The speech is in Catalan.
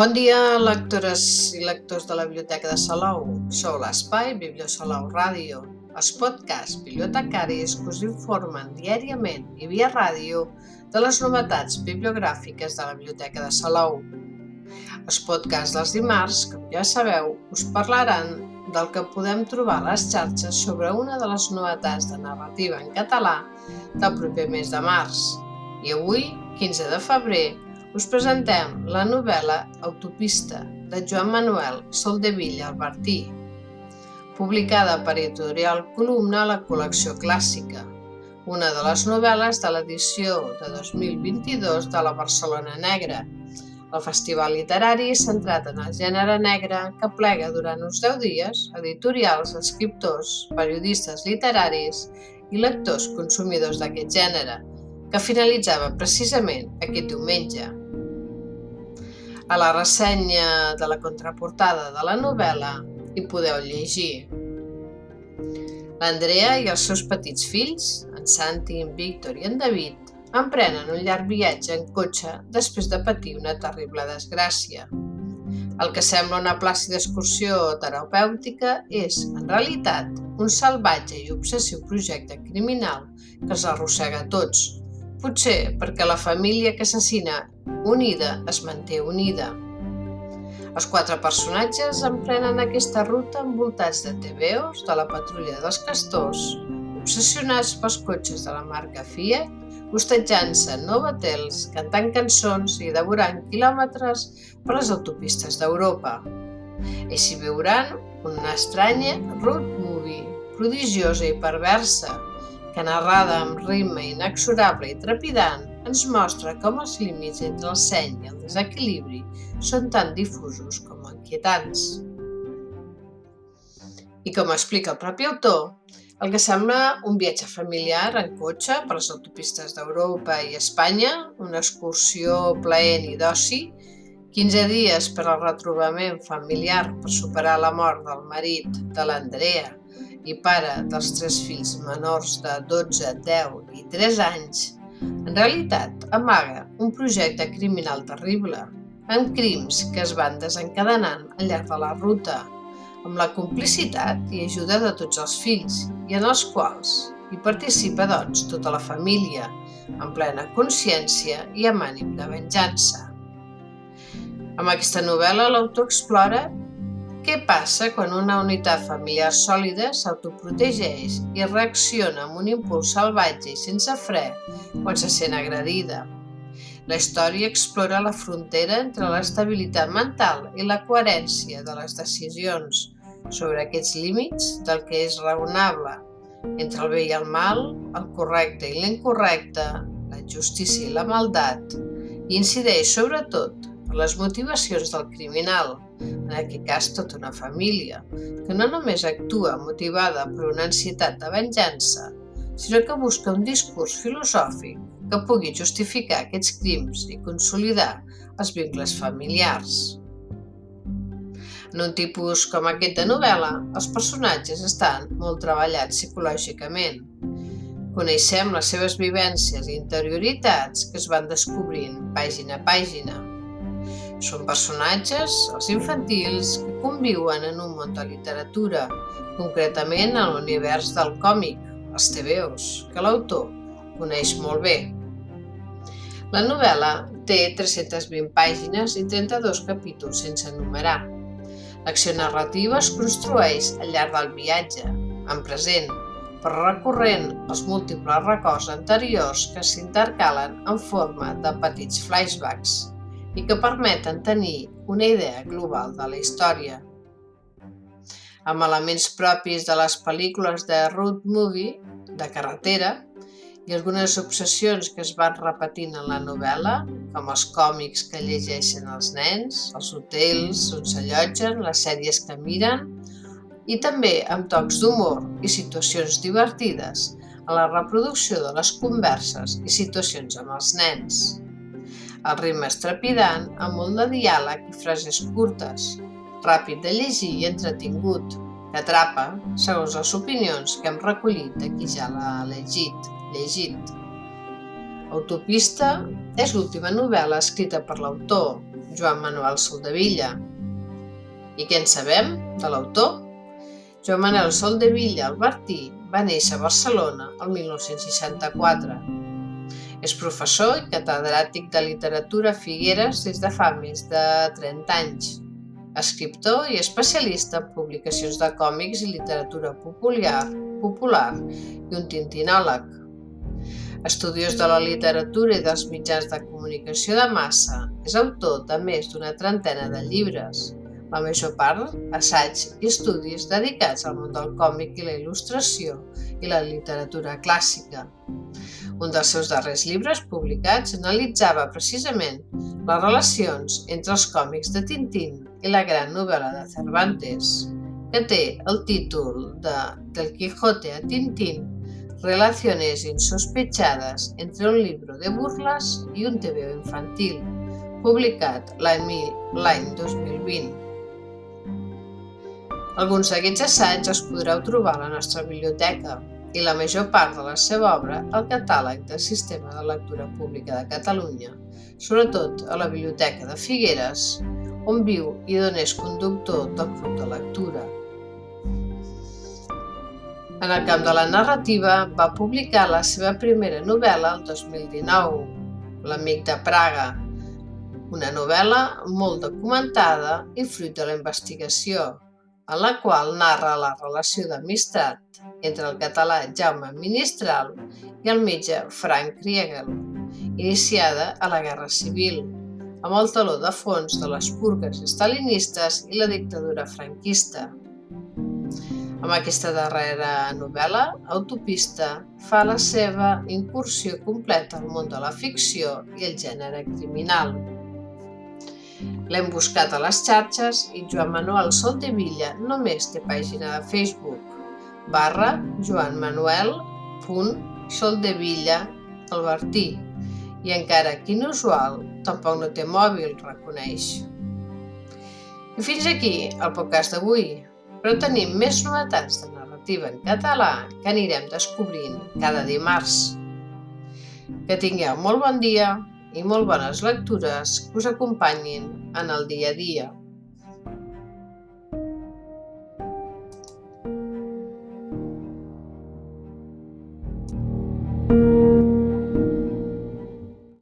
Bon dia, lectores i lectors de la Biblioteca de Salou. Sou l'Espai Bibliosalou Ràdio, els podcasts bibliotecaris que us informen diàriament i via ràdio de les novetats bibliogràfiques de la Biblioteca de Salou. Els podcasts dels dimarts, com ja sabeu, us parlaran del que podem trobar a les xarxes sobre una de les novetats de narrativa en català del proper mes de març. I avui, 15 de febrer, us presentem la novel·la Autopista de Joan Manuel Soldevilla Albertí, publicada per Editorial Columna a la col·lecció clàssica, una de les novel·les de l'edició de 2022 de la Barcelona Negra, el festival literari centrat en el gènere negre que plega durant uns 10 dies editorials, escriptors, periodistes literaris i lectors consumidors d'aquest gènere, que finalitzava precisament aquest diumenge. A la ressenya de la contraportada de la novel·la hi podeu llegir. L'Andrea i els seus petits fills, en Santi, en Víctor i en David, emprenen un llarg viatge en cotxe després de patir una terrible desgràcia. El que sembla una plàcida excursió terapèutica és, en realitat, un salvatge i obsessiu projecte criminal que els arrossega a tots, potser perquè la família que assassina unida es manté unida. Els quatre personatges emprenen aquesta ruta envoltats de TVOs de la patrulla dels castors, obsessionats pels cotxes de la marca Fiat, hostatjant-se Novatels, cantant cançons i devorant quilòmetres per les autopistes d'Europa. Així viuran una estranya road movie, prodigiosa i perversa, que narrada amb ritme inexorable i trepidant, ens mostra com els límits entre el seny i el desequilibri són tan difusos com inquietants. I com explica el propi autor, el que sembla un viatge familiar en cotxe per les autopistes d'Europa i Espanya, una excursió plaent i d'oci, 15 dies per al retrobament familiar per superar la mort del marit de l'Andrea i pare dels tres fills menors de 12, 10 i 3 anys, en realitat amaga un projecte criminal terrible, amb crims que es van desencadenant al llarg de la ruta, amb la complicitat i ajuda de tots els fills i en els quals hi participa, doncs, tota la família, en plena consciència i amb ànim de venjança. Amb aquesta novel·la l'autor explora què passa quan una unitat familiar sòlida s'autoprotegeix i reacciona amb un impuls salvatge i sense fre quan se sent agredida? La història explora la frontera entre l'estabilitat mental i la coherència de les decisions sobre aquests límits del que és raonable entre el bé i el mal, el correcte i l'incorrecte, la justícia i la maldat, i incideix sobretot per les motivacions del criminal, en aquest cas tota una família, que no només actua motivada per una ansietat de venjança, sinó que busca un discurs filosòfic que pugui justificar aquests crims i consolidar els vincles familiars. En un tipus com aquest de novel·la, els personatges estan molt treballats psicològicament. Coneixem les seves vivències i interioritats que es van descobrint pàgina a pàgina són personatges, els infantils, que conviuen en un món de literatura, concretament en l'univers del còmic, els TVOs, que l'autor coneix molt bé. La novel·la té 320 pàgines i 32 capítols sense enumerar. L'acció narrativa es construeix al llarg del viatge, en present, però recorrent els múltiples records anteriors que s'intercalen en forma de petits flashbacks i que permeten tenir una idea global de la història. Amb elements propis de les pel·lícules de road movie, de carretera, i algunes obsessions que es van repetint en la novel·la, com els còmics que llegeixen els nens, els hotels on s'allotgen, les sèries que miren, i també amb tocs d'humor i situacions divertides a la reproducció de les converses i situacions amb els nens. El ritme és trepidant, amb molt de diàleg i frases curtes, ràpid de llegir i entretingut, que atrapa segons les opinions que hem recollit de qui ja l'ha llegit. llegit. Autopista és l'última novel·la escrita per l'autor, Joan Manuel Soldevilla. I què en sabem de l'autor? Joan Manuel Soldevilla Albertí va néixer a Barcelona el 1964. És professor i catedràtic de literatura a Figueres des de fa més de 30 anys. Escriptor i especialista en publicacions de còmics i literatura popular, popular i un tintinòleg. Estudiós de la literatura i dels mitjans de comunicació de massa, és autor de més d'una trentena de llibres, la major part assaig i estudis dedicats al món del còmic i la il·lustració i la literatura clàssica. Un dels seus darrers llibres publicats analitzava precisament les relacions entre els còmics de Tintín i la gran novel·la de Cervantes, que té el títol de Del Quijote a Tintín, Relaciones insospechadas entre un libro de burles i un TVO infantil, publicat l'any 2020. Alguns d'aquests assaigs els podreu trobar a la nostra biblioteca i la major part de la seva obra al catàleg del Sistema de Lectura Pública de Catalunya, sobretot a la Biblioteca de Figueres, on viu i d'on és conductor del Club de Lectura. En el camp de la narrativa va publicar la seva primera novel·la el 2019, L'amic de Praga, una novel·la molt documentada i fruit de la investigació, en la qual narra la relació d'amistat entre el català Jaume Ministral i el metge Frank Kriegel, iniciada a la Guerra Civil, amb el taló de fons de les purgues estalinistes i la dictadura franquista. Amb aquesta darrera novel·la, Autopista fa la seva incursió completa al món de la ficció i el gènere criminal. L'hem buscat a les xarxes i Joan Manuel Soldevilla només té pàgina de Facebook barra joanmanuel.soldevilla Albertí i encara que inusual, tampoc no té mòbil, reconeix. I fins aquí el podcast d'avui, però tenim més novetats de narrativa en català que anirem descobrint cada dimarts. Que tingueu molt bon dia! I molt bones lectures que us acompanyin en el dia a dia.